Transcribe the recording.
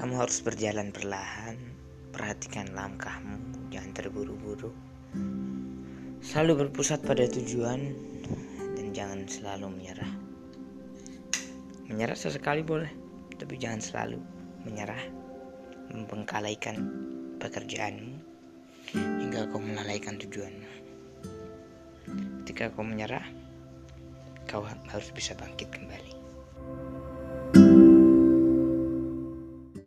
Kamu harus berjalan perlahan. Perhatikan langkahmu, jangan terburu-buru. Selalu berpusat pada tujuan dan jangan selalu menyerah. Menyerah sesekali boleh, tapi jangan selalu menyerah. Membengkalaikan pekerjaanmu hingga kau melalaikan tujuanmu. Ketika kau menyerah, kau harus bisa bangkit kembali.